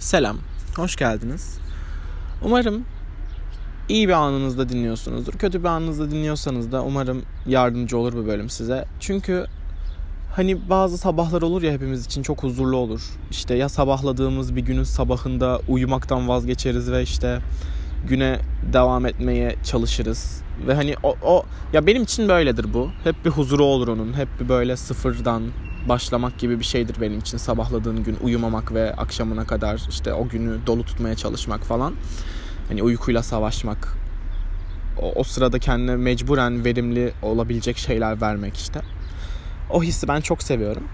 Selam, hoş geldiniz. Umarım iyi bir anınızda dinliyorsunuzdur. Kötü bir anınızda dinliyorsanız da umarım yardımcı olur bu bölüm size. Çünkü hani bazı sabahlar olur ya hepimiz için çok huzurlu olur. İşte ya sabahladığımız bir günün sabahında uyumaktan vazgeçeriz ve işte güne devam etmeye çalışırız. Ve hani o, o ya benim için böyledir bu. Hep bir huzuru olur onun. Hep bir böyle sıfırdan başlamak gibi bir şeydir benim için sabahladığın gün uyumamak ve akşamına kadar işte o günü dolu tutmaya çalışmak falan. Hani uykuyla savaşmak. O, o sırada kendine mecburen verimli olabilecek şeyler vermek işte. O hissi ben çok seviyorum.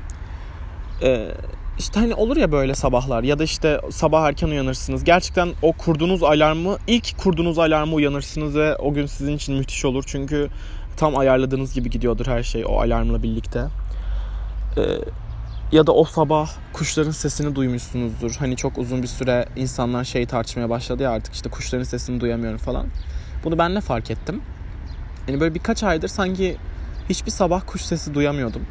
Ee, işte hani olur ya böyle sabahlar ya da işte sabah erken uyanırsınız. Gerçekten o kurduğunuz alarmı ilk kurduğunuz alarmı uyanırsınız ve o gün sizin için müthiş olur. Çünkü tam ayarladığınız gibi gidiyordur her şey o alarmla birlikte. Ee, ya da o sabah kuşların sesini duymuşsunuzdur. Hani çok uzun bir süre insanlar şey tartışmaya başladı ya artık işte kuşların sesini duyamıyorum falan. Bunu ben de fark ettim. Yani böyle birkaç aydır sanki hiçbir sabah kuş sesi duyamıyordum.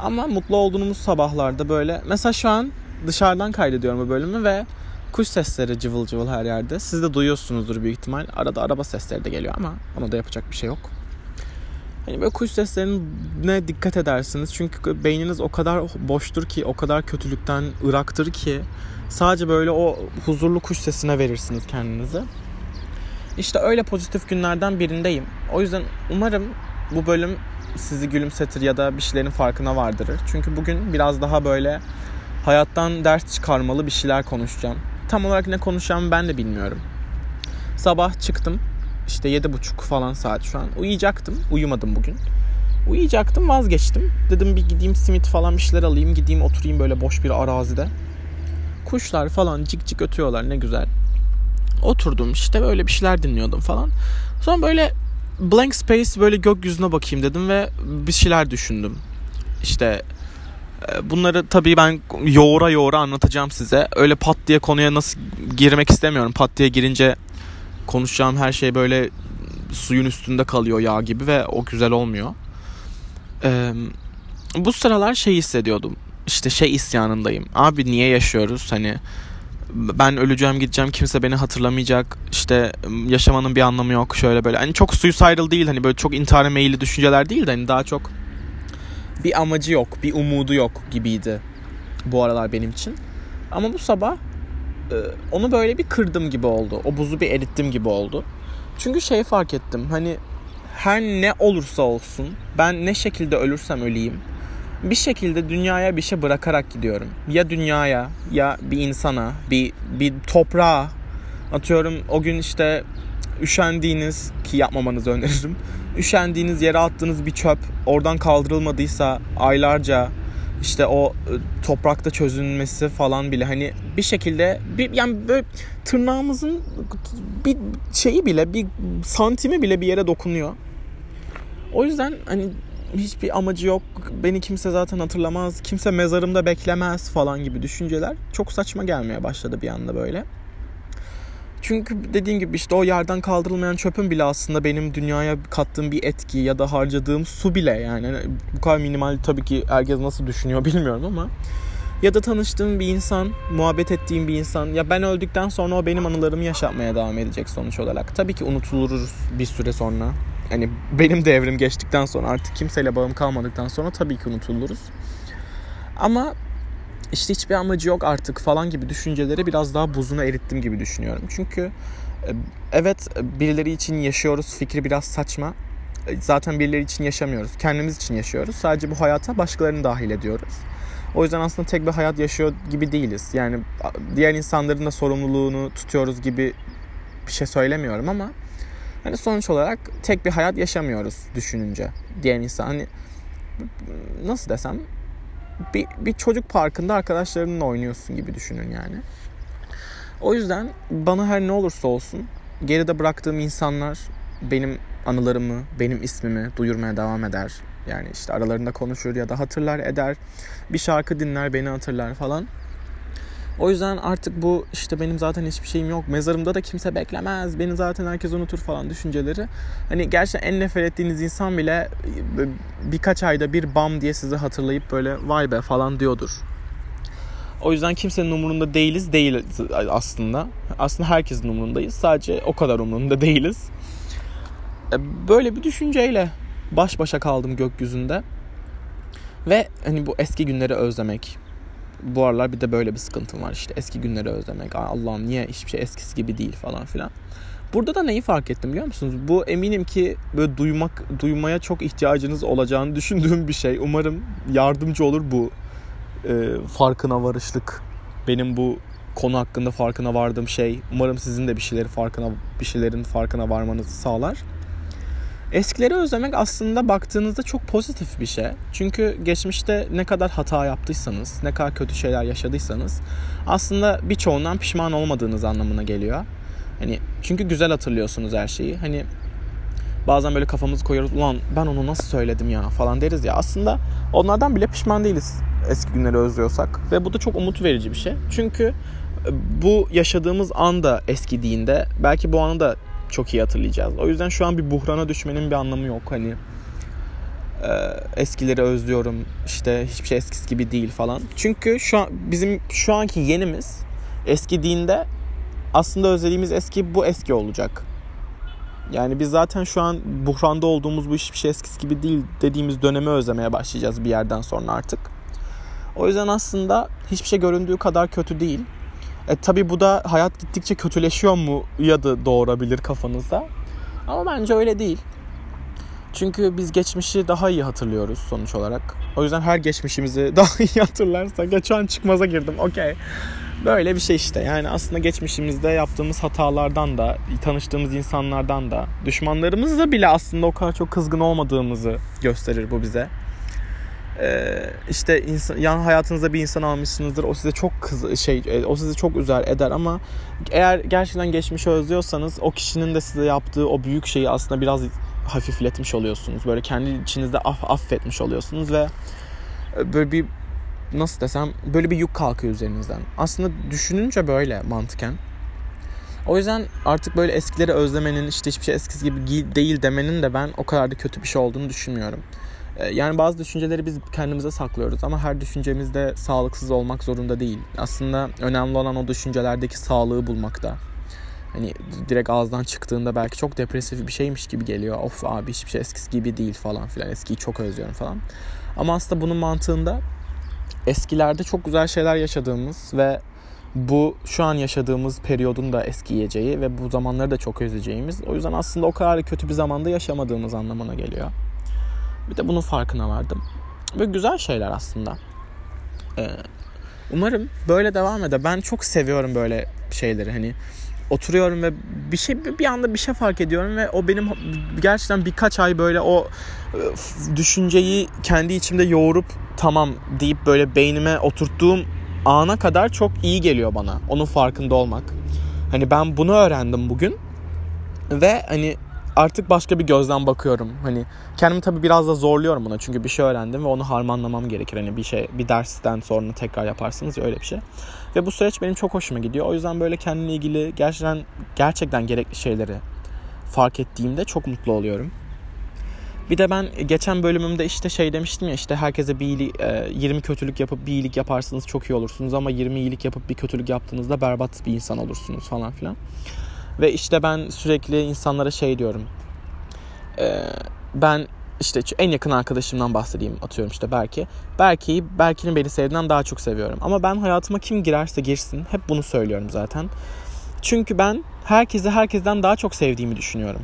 Ama mutlu olduğumuz sabahlarda böyle mesela şu an dışarıdan kaydediyorum bu bölümü ve kuş sesleri cıvıl cıvıl her yerde. Siz de duyuyorsunuzdur büyük ihtimal. Arada araba sesleri de geliyor ama ona da yapacak bir şey yok. Hani böyle kuş seslerine dikkat edersiniz. Çünkü beyniniz o kadar boştur ki, o kadar kötülükten ıraktır ki sadece böyle o huzurlu kuş sesine verirsiniz kendinizi. İşte öyle pozitif günlerden birindeyim. O yüzden umarım bu bölüm sizi gülümsetir ya da bir şeylerin farkına vardırır. Çünkü bugün biraz daha böyle hayattan ders çıkarmalı bir şeyler konuşacağım. Tam olarak ne konuşacağımı ben de bilmiyorum. Sabah çıktım. İşte yedi buçuk falan saat şu an. Uyuyacaktım. Uyumadım bugün. Uyuyacaktım vazgeçtim. Dedim bir gideyim simit falan bir şeyler alayım. Gideyim oturayım böyle boş bir arazide. Kuşlar falan cik cik ötüyorlar ne güzel. Oturdum işte böyle bir şeyler dinliyordum falan. Sonra böyle blank space böyle gökyüzüne bakayım dedim ve bir şeyler düşündüm. İşte e, bunları tabii ben yoğura yoğura anlatacağım size. Öyle pat diye konuya nasıl girmek istemiyorum. Pat diye girince konuşacağım her şey böyle suyun üstünde kalıyor yağ gibi ve o güzel olmuyor. Ee, bu sıralar şey hissediyordum. İşte şey isyanındayım. Abi niye yaşıyoruz? Hani ben öleceğim gideceğim kimse beni hatırlamayacak işte yaşamanın bir anlamı yok şöyle böyle hani çok suicidal değil hani böyle çok intihara meyilli düşünceler değil de hani daha çok bir amacı yok bir umudu yok gibiydi bu aralar benim için ama bu sabah onu böyle bir kırdım gibi oldu o buzu bir erittim gibi oldu çünkü şey fark ettim hani her ne olursa olsun ben ne şekilde ölürsem öleyim bir şekilde dünyaya bir şey bırakarak gidiyorum. Ya dünyaya ya bir insana, bir bir toprağa atıyorum o gün işte üşendiğiniz ki yapmamanızı öneririm. Üşendiğiniz yere attığınız bir çöp oradan kaldırılmadıysa aylarca işte o toprakta çözülmesi falan bile hani bir şekilde bir yani böyle tırnağımızın bir şeyi bile bir santimi bile bir yere dokunuyor. O yüzden hani hiçbir amacı yok. Beni kimse zaten hatırlamaz. Kimse mezarımda beklemez falan gibi düşünceler çok saçma gelmeye başladı bir anda böyle. Çünkü dediğim gibi işte o yerden kaldırılmayan çöpün bile aslında benim dünyaya kattığım bir etki ya da harcadığım su bile yani hani bu kadar minimal tabii ki herkes nasıl düşünüyor bilmiyorum ama ya da tanıştığım bir insan, muhabbet ettiğim bir insan ya ben öldükten sonra o benim anılarımı yaşatmaya devam edecek sonuç olarak. Tabii ki unutuluruz bir süre sonra hani benim devrim geçtikten sonra artık kimseyle bağım kalmadıktan sonra tabii ki unutuluruz. Ama işte hiçbir amacı yok artık falan gibi düşünceleri biraz daha buzuna erittim gibi düşünüyorum. Çünkü e, evet birileri için yaşıyoruz fikri biraz saçma. E, zaten birileri için yaşamıyoruz. Kendimiz için yaşıyoruz. Sadece bu hayata başkalarını dahil ediyoruz. O yüzden aslında tek bir hayat yaşıyor gibi değiliz. Yani diğer insanların da sorumluluğunu tutuyoruz gibi bir şey söylemiyorum ama Hani sonuç olarak tek bir hayat yaşamıyoruz düşününce diğer insan. Hani nasıl desem bir, bir çocuk parkında arkadaşlarınla oynuyorsun gibi düşünün yani. O yüzden bana her ne olursa olsun geride bıraktığım insanlar benim anılarımı, benim ismimi duyurmaya devam eder. Yani işte aralarında konuşur ya da hatırlar eder. Bir şarkı dinler, beni hatırlar falan. O yüzden artık bu işte benim zaten hiçbir şeyim yok. Mezarımda da kimse beklemez. Beni zaten herkes unutur falan düşünceleri. Hani gerçekten en nefret ettiğiniz insan bile birkaç ayda bir bam diye sizi hatırlayıp böyle vay be falan diyordur. O yüzden kimsenin umurunda değiliz değil aslında. Aslında herkesin umurundayız. Sadece o kadar umurunda değiliz. E, böyle bir düşünceyle baş başa kaldım gökyüzünde. Ve hani bu eski günleri özlemek. Bu aralar bir de böyle bir sıkıntım var işte. Eski günleri özlemek. Allah'ım niye hiçbir şey eskisi gibi değil falan filan. Burada da neyi fark ettim biliyor musunuz? Bu eminim ki böyle duymak, duymaya çok ihtiyacınız olacağını düşündüğüm bir şey. Umarım yardımcı olur bu e, farkına varışlık. Benim bu konu hakkında farkına vardığım şey. Umarım sizin de bir şeyleri farkına bir şeylerin farkına varmanızı sağlar. Eskileri özlemek aslında baktığınızda çok pozitif bir şey. Çünkü geçmişte ne kadar hata yaptıysanız, ne kadar kötü şeyler yaşadıysanız aslında birçoğundan pişman olmadığınız anlamına geliyor. Hani çünkü güzel hatırlıyorsunuz her şeyi. Hani bazen böyle kafamızı koyuyoruz. Ulan ben onu nasıl söyledim ya falan deriz ya. Aslında onlardan bile pişman değiliz eski günleri özlüyorsak. Ve bu da çok umut verici bir şey. Çünkü bu yaşadığımız anda eskidiğinde belki bu anı da çok iyi hatırlayacağız. O yüzden şu an bir buhrana düşmenin bir anlamı yok. Hani e, eskileri özlüyorum. İşte hiçbir şey eskisi gibi değil falan. Çünkü şu an bizim şu anki yenimiz eskidiğinde aslında özlediğimiz eski bu eski olacak. Yani biz zaten şu an buhranda olduğumuz bu hiçbir şey eskisi gibi değil dediğimiz dönemi özlemeye başlayacağız bir yerden sonra artık. O yüzden aslında hiçbir şey göründüğü kadar kötü değil. E tabi bu da hayat gittikçe kötüleşiyor mu ya da doğurabilir kafanızda. Ama bence öyle değil. Çünkü biz geçmişi daha iyi hatırlıyoruz sonuç olarak. O yüzden her geçmişimizi daha iyi hatırlarsak. Ya şu an çıkmaza girdim okey. Böyle bir şey işte. Yani aslında geçmişimizde yaptığımız hatalardan da, tanıştığımız insanlardan da, düşmanlarımızla bile aslında o kadar çok kızgın olmadığımızı gösterir bu bize. Ee, işte insan, yan hayatınızda bir insan almışsınızdır. O size çok kız şey, e, o sizi çok üzer eder ama eğer gerçekten geçmişi özlüyorsanız o kişinin de size yaptığı o büyük şeyi aslında biraz hafifletmiş oluyorsunuz. Böyle kendi içinizde aff, affetmiş oluyorsunuz ve e, böyle bir nasıl desem böyle bir yük kalkıyor üzerinizden. Aslında düşününce böyle mantıken. O yüzden artık böyle eskileri özlemenin işte hiçbir şey eskisi gibi değil demenin de ben o kadar da kötü bir şey olduğunu düşünmüyorum. Ee, yani bazı düşünceleri biz kendimize saklıyoruz ama her düşüncemiz de sağlıksız olmak zorunda değil. Aslında önemli olan o düşüncelerdeki sağlığı bulmakta. Hani direkt ağızdan çıktığında belki çok depresif bir şeymiş gibi geliyor. Of abi hiçbir şey eskisi gibi değil falan filan. Eskiyi çok özlüyorum falan. Ama aslında bunun mantığında eskilerde çok güzel şeyler yaşadığımız ve bu şu an yaşadığımız periyodun da eskiyeceği ve bu zamanları da çok özleyeceğimiz. O yüzden aslında o kadar kötü bir zamanda yaşamadığımız anlamına geliyor. Bir de bunun farkına vardım. Ve güzel şeyler aslında. Ee, umarım böyle devam eder. Ben çok seviyorum böyle şeyleri. Hani oturuyorum ve bir şey bir anda bir şey fark ediyorum ve o benim gerçekten birkaç ay böyle o e, düşünceyi kendi içimde yoğurup tamam deyip böyle beynime oturttuğum ana kadar çok iyi geliyor bana. Onun farkında olmak. Hani ben bunu öğrendim bugün ve hani artık başka bir gözden bakıyorum. Hani kendimi tabii biraz da zorluyorum buna çünkü bir şey öğrendim ve onu harmanlamam gerekir. Hani bir şey bir dersten sonra tekrar yaparsınız ya öyle bir şey. Ve bu süreç benim çok hoşuma gidiyor. O yüzden böyle kendimle ilgili gerçekten gerçekten gerekli şeyleri fark ettiğimde çok mutlu oluyorum. Bir de ben geçen bölümümde işte şey demiştim ya işte herkese bir iyilik, 20 kötülük yapıp bir iyilik yaparsınız çok iyi olursunuz ama 20 iyilik yapıp bir kötülük yaptığınızda berbat bir insan olursunuz falan filan. Ve işte ben sürekli insanlara şey diyorum. Ee, ben işte en yakın arkadaşımdan bahsedeyim atıyorum işte Berke. Berke'yi Berke'nin beni sevdiğinden daha çok seviyorum. Ama ben hayatıma kim girerse girsin hep bunu söylüyorum zaten. Çünkü ben herkesi herkesten daha çok sevdiğimi düşünüyorum.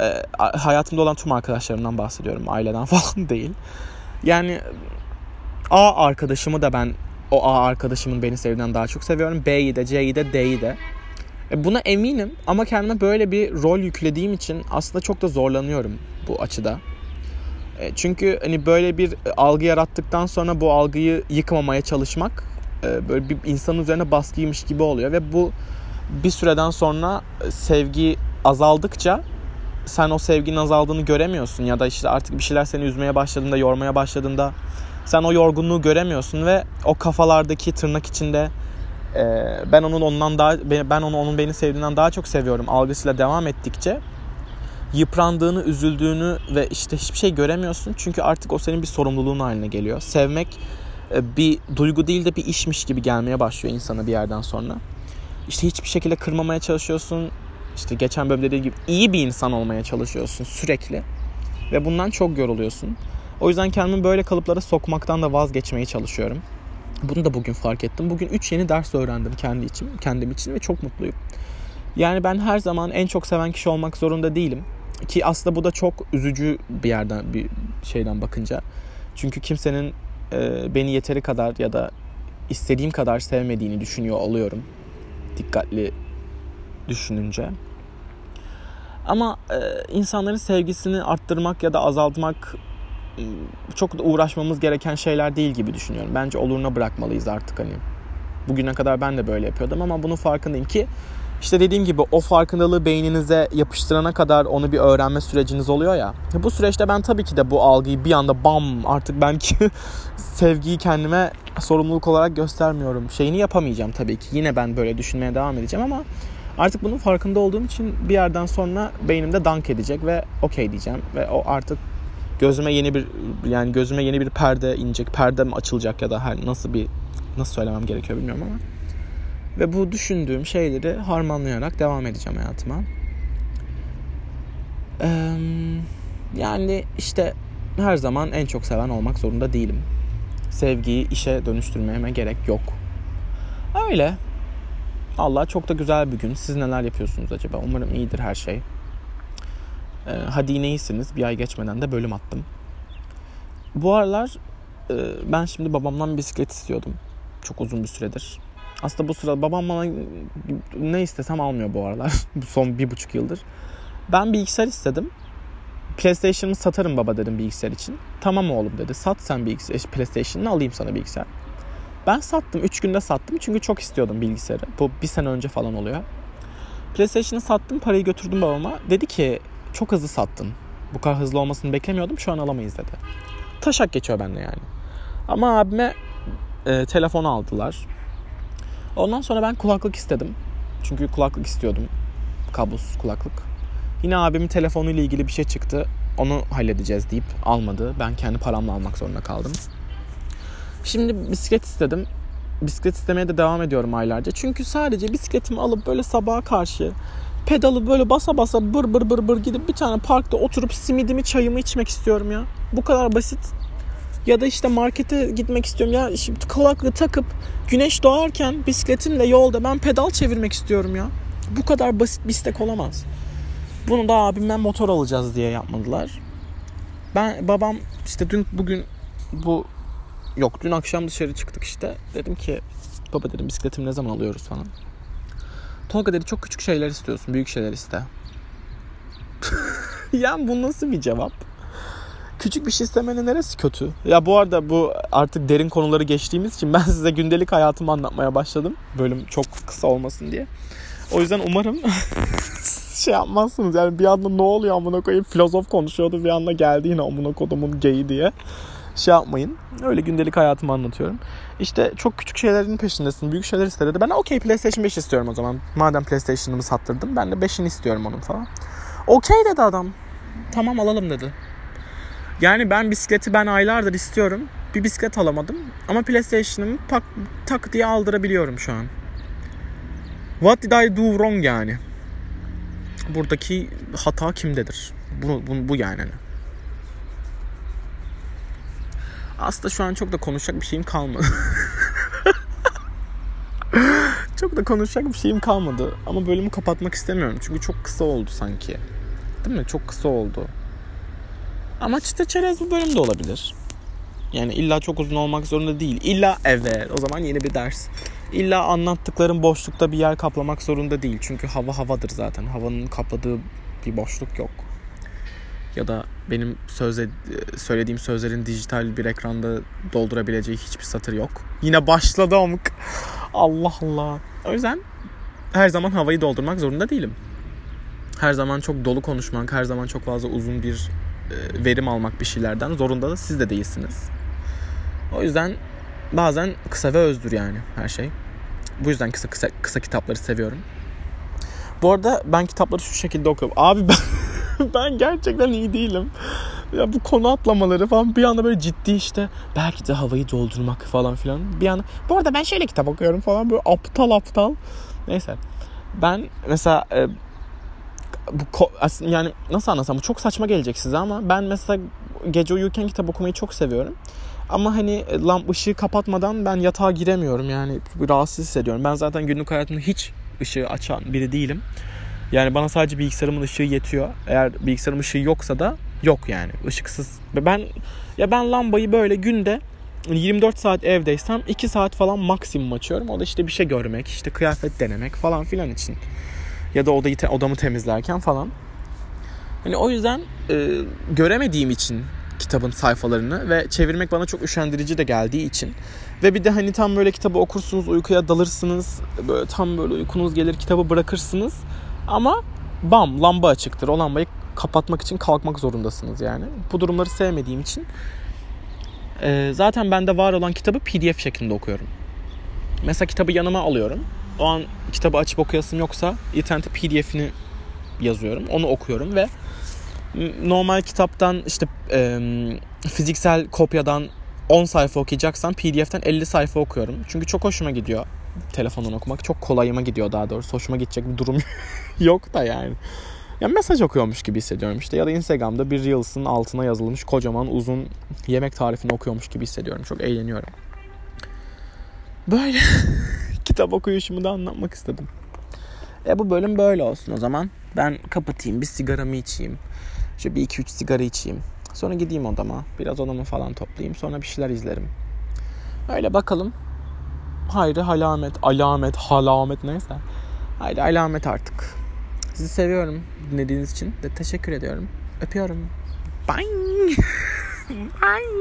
Ee, hayatımda olan tüm arkadaşlarımdan bahsediyorum. Aileden falan değil. Yani A arkadaşımı da ben o A arkadaşımın beni sevdiğinden daha çok seviyorum. B'yi de C'yi de D'yi de. E buna eminim ama kendime böyle bir rol yüklediğim için aslında çok da zorlanıyorum bu açıda. E çünkü hani böyle bir algı yarattıktan sonra bu algıyı yıkmamaya çalışmak e, böyle bir insanın üzerine baskıymış gibi oluyor ve bu bir süreden sonra sevgi azaldıkça sen o sevginin azaldığını göremiyorsun ya da işte artık bir şeyler seni üzmeye başladığında, yormaya başladığında sen o yorgunluğu göremiyorsun ve o kafalardaki tırnak içinde e, ben onun ondan daha ben onu onun beni sevdiğinden daha çok seviyorum algısıyla devam ettikçe yıprandığını, üzüldüğünü ve işte hiçbir şey göremiyorsun. Çünkü artık o senin bir sorumluluğun haline geliyor. Sevmek e, bir duygu değil de bir işmiş gibi gelmeye başlıyor insana bir yerden sonra. İşte hiçbir şekilde kırmamaya çalışıyorsun. İşte geçen bölümde dediğim gibi iyi bir insan olmaya çalışıyorsun sürekli. Ve bundan çok yoruluyorsun. O yüzden kendimi böyle kalıplara sokmaktan da vazgeçmeye çalışıyorum. Bunu da bugün fark ettim. Bugün 3 yeni ders öğrendim kendi için, kendim için ve çok mutluyum. Yani ben her zaman en çok seven kişi olmak zorunda değilim. Ki aslında bu da çok üzücü bir yerden bir şeyden bakınca. Çünkü kimsenin e, beni yeteri kadar ya da istediğim kadar sevmediğini düşünüyor oluyorum. Dikkatli düşününce. Ama e, insanların sevgisini arttırmak ya da azaltmak çok da uğraşmamız gereken şeyler değil gibi düşünüyorum. Bence oluruna bırakmalıyız artık hani. Bugüne kadar ben de böyle yapıyordum ama bunun farkındayım ki işte dediğim gibi o farkındalığı beyninize yapıştırana kadar onu bir öğrenme süreciniz oluyor ya. Bu süreçte ben tabii ki de bu algıyı bir anda bam artık belki sevgiyi kendime sorumluluk olarak göstermiyorum. Şeyini yapamayacağım tabii ki. Yine ben böyle düşünmeye devam edeceğim ama artık bunun farkında olduğum için bir yerden sonra beynimde dank edecek ve okey diyeceğim ve o artık gözüme yeni bir yani gözüme yeni bir perde inecek, perde mi açılacak ya da her nasıl bir nasıl söylemem gerekiyor bilmiyorum ama ve bu düşündüğüm şeyleri harmanlayarak devam edeceğim hayatıma. Ee, yani işte her zaman en çok seven olmak zorunda değilim. Sevgiyi işe dönüştürmeme gerek yok. Öyle. Allah çok da güzel bir gün. Siz neler yapıyorsunuz acaba? Umarım iyidir her şey. Ee, hadi yine iyisiniz. Bir ay geçmeden de bölüm attım. Bu aralar e, ben şimdi babamdan bisiklet istiyordum. Çok uzun bir süredir. Aslında bu sırada babam bana ne istesem almıyor bu aralar. son bir buçuk yıldır. Ben bilgisayar istedim. PlayStation'ı satarım baba dedim bilgisayar için. Tamam oğlum dedi. Sat sen bilgisayar, PlayStation'ını alayım sana bilgisayar. Ben sattım. 3 günde sattım. Çünkü çok istiyordum bilgisayarı. Bu bir sene önce falan oluyor. PlayStation'ı sattım. Parayı götürdüm babama. Dedi ki çok hızlı sattın. Bu kadar hızlı olmasını beklemiyordum. Şu an alamayız dedi. Taşak geçiyor bende yani. Ama abime e, telefonu aldılar. Ondan sonra ben kulaklık istedim. Çünkü kulaklık istiyordum. Kablosuz kulaklık. Yine abimin telefonuyla ilgili bir şey çıktı. Onu halledeceğiz deyip almadı. Ben kendi paramla almak zorunda kaldım. Şimdi bisiklet istedim. Bisiklet istemeye de devam ediyorum aylarca. Çünkü sadece bisikletimi alıp böyle sabaha karşı pedalı böyle basa basa bır bır bır bır gidip bir tane parkta oturup simidimi çayımı içmek istiyorum ya. Bu kadar basit. Ya da işte markete gitmek istiyorum. Ya şimdi kulaklığı takıp güneş doğarken bisikletimle yolda ben pedal çevirmek istiyorum ya. Bu kadar basit bir istek olamaz. Bunu da abimden motor alacağız diye yapmadılar. Ben babam işte dün bugün bu yok dün akşam dışarı çıktık işte. Dedim ki baba dedim bisikletimi ne zaman alıyoruz falan. Tolga dedi çok küçük şeyler istiyorsun. Büyük şeyler iste. yani bu nasıl bir cevap? küçük bir şey istemenin neresi kötü? Ya bu arada bu artık derin konuları geçtiğimiz için ben size gündelik hayatımı anlatmaya başladım. Bölüm çok kısa olmasın diye. O yüzden umarım şey yapmazsınız. Yani bir anda ne oluyor amına koyayım filozof konuşuyordu bir anda geldi yine amına kodumun geyi diye. Şey yapmayın. Öyle gündelik hayatımı anlatıyorum. İşte çok küçük şeylerin peşindesin. Büyük şeyler istedi. Ben okey PlayStation 5 istiyorum o zaman. Madem PlayStation'ımı sattırdım ben de 5'ini istiyorum onun falan. Okey dedi adam. Tamam alalım dedi. Yani ben bisikleti ben aylardır istiyorum. Bir bisiklet alamadım. Ama PlayStation'ımı tak, tak diye aldırabiliyorum şu an. What did I do wrong yani? Buradaki hata kimdedir? Bu, bu, bu yani. Aslında şu an çok da konuşacak bir şeyim kalmadı. çok da konuşacak bir şeyim kalmadı. Ama bölümü kapatmak istemiyorum. Çünkü çok kısa oldu sanki. Değil mi? Çok kısa oldu. Ama çıtır çerez bu bölüm de olabilir. Yani illa çok uzun olmak zorunda değil. İlla evet o zaman yeni bir ders. İlla anlattıklarım boşlukta bir yer kaplamak zorunda değil. Çünkü hava havadır zaten. Havanın kapladığı bir boşluk yok. Ya da benim sözle, söylediğim sözlerin dijital bir ekranda doldurabileceği hiçbir satır yok. Yine başladı amık. Allah Allah. O yüzden her zaman havayı doldurmak zorunda değilim. Her zaman çok dolu konuşmak, her zaman çok fazla uzun bir e, verim almak bir şeylerden zorunda da siz de değilsiniz. O yüzden bazen kısa ve özdür yani her şey. Bu yüzden kısa kısa, kısa kitapları seviyorum. Bu arada ben kitapları şu şekilde okuyorum. Abi ben ben gerçekten iyi değilim. ya bu konu atlamaları falan bir anda böyle ciddi işte belki de havayı doldurmak falan filan bir anda bu arada ben şöyle kitap okuyorum falan böyle aptal aptal neyse ben mesela e, bu yani nasıl anlasam bu çok saçma gelecek size ama ben mesela gece uyurken kitap okumayı çok seviyorum. Ama hani e, lamp ışığı kapatmadan ben yatağa giremiyorum yani rahatsız hissediyorum. Ben zaten günlük hayatımda hiç ışığı açan biri değilim. Yani bana sadece bilgisayarımın ışığı yetiyor. Eğer bilgisayarım ışığı yoksa da yok yani ışıksız. Ben ya ben lambayı böyle günde 24 saat evdeysem 2 saat falan maksimum açıyorum. O da işte bir şey görmek, işte kıyafet denemek falan filan için. Ya da odayı odamı temizlerken falan. Hani o yüzden e, göremediğim için kitabın sayfalarını ve çevirmek bana çok üşendirici de geldiği için ve bir de hani tam böyle kitabı okursunuz uykuya dalırsınız böyle tam böyle uykunuz gelir kitabı bırakırsınız ama bam lamba açıktır. O lambayı kapatmak için kalkmak zorundasınız yani. Bu durumları sevmediğim için e, zaten bende var olan kitabı pdf şeklinde okuyorum. Mesela kitabı yanıma alıyorum. O an kitabı açıp okuyasım yoksa internete pdf'ini yazıyorum. Onu okuyorum ve normal kitaptan işte e, fiziksel kopyadan 10 sayfa okuyacaksam PDF'den 50 sayfa okuyorum. Çünkü çok hoşuma gidiyor telefondan okumak. Çok kolayıma gidiyor daha doğrusu. Hoşuma gidecek bir durum yok da yani. Ya mesaj okuyormuş gibi hissediyorum işte. Ya da Instagram'da bir Reels'ın altına yazılmış kocaman uzun yemek tarifini okuyormuş gibi hissediyorum. Çok eğleniyorum. Böyle kitap okuyuşumu da anlatmak istedim. E bu bölüm böyle olsun o zaman. Ben kapatayım, bir sigaramı içeyim. İşte bir iki üç sigara içeyim. Sonra gideyim odama. Biraz odamı falan toplayayım. Sonra bir şeyler izlerim. Öyle bakalım. Hayri halamet, alamet, halamet neyse. Haydi alamet artık. Sizi seviyorum dinlediğiniz için de teşekkür ediyorum. Öpüyorum. Bye. Bye.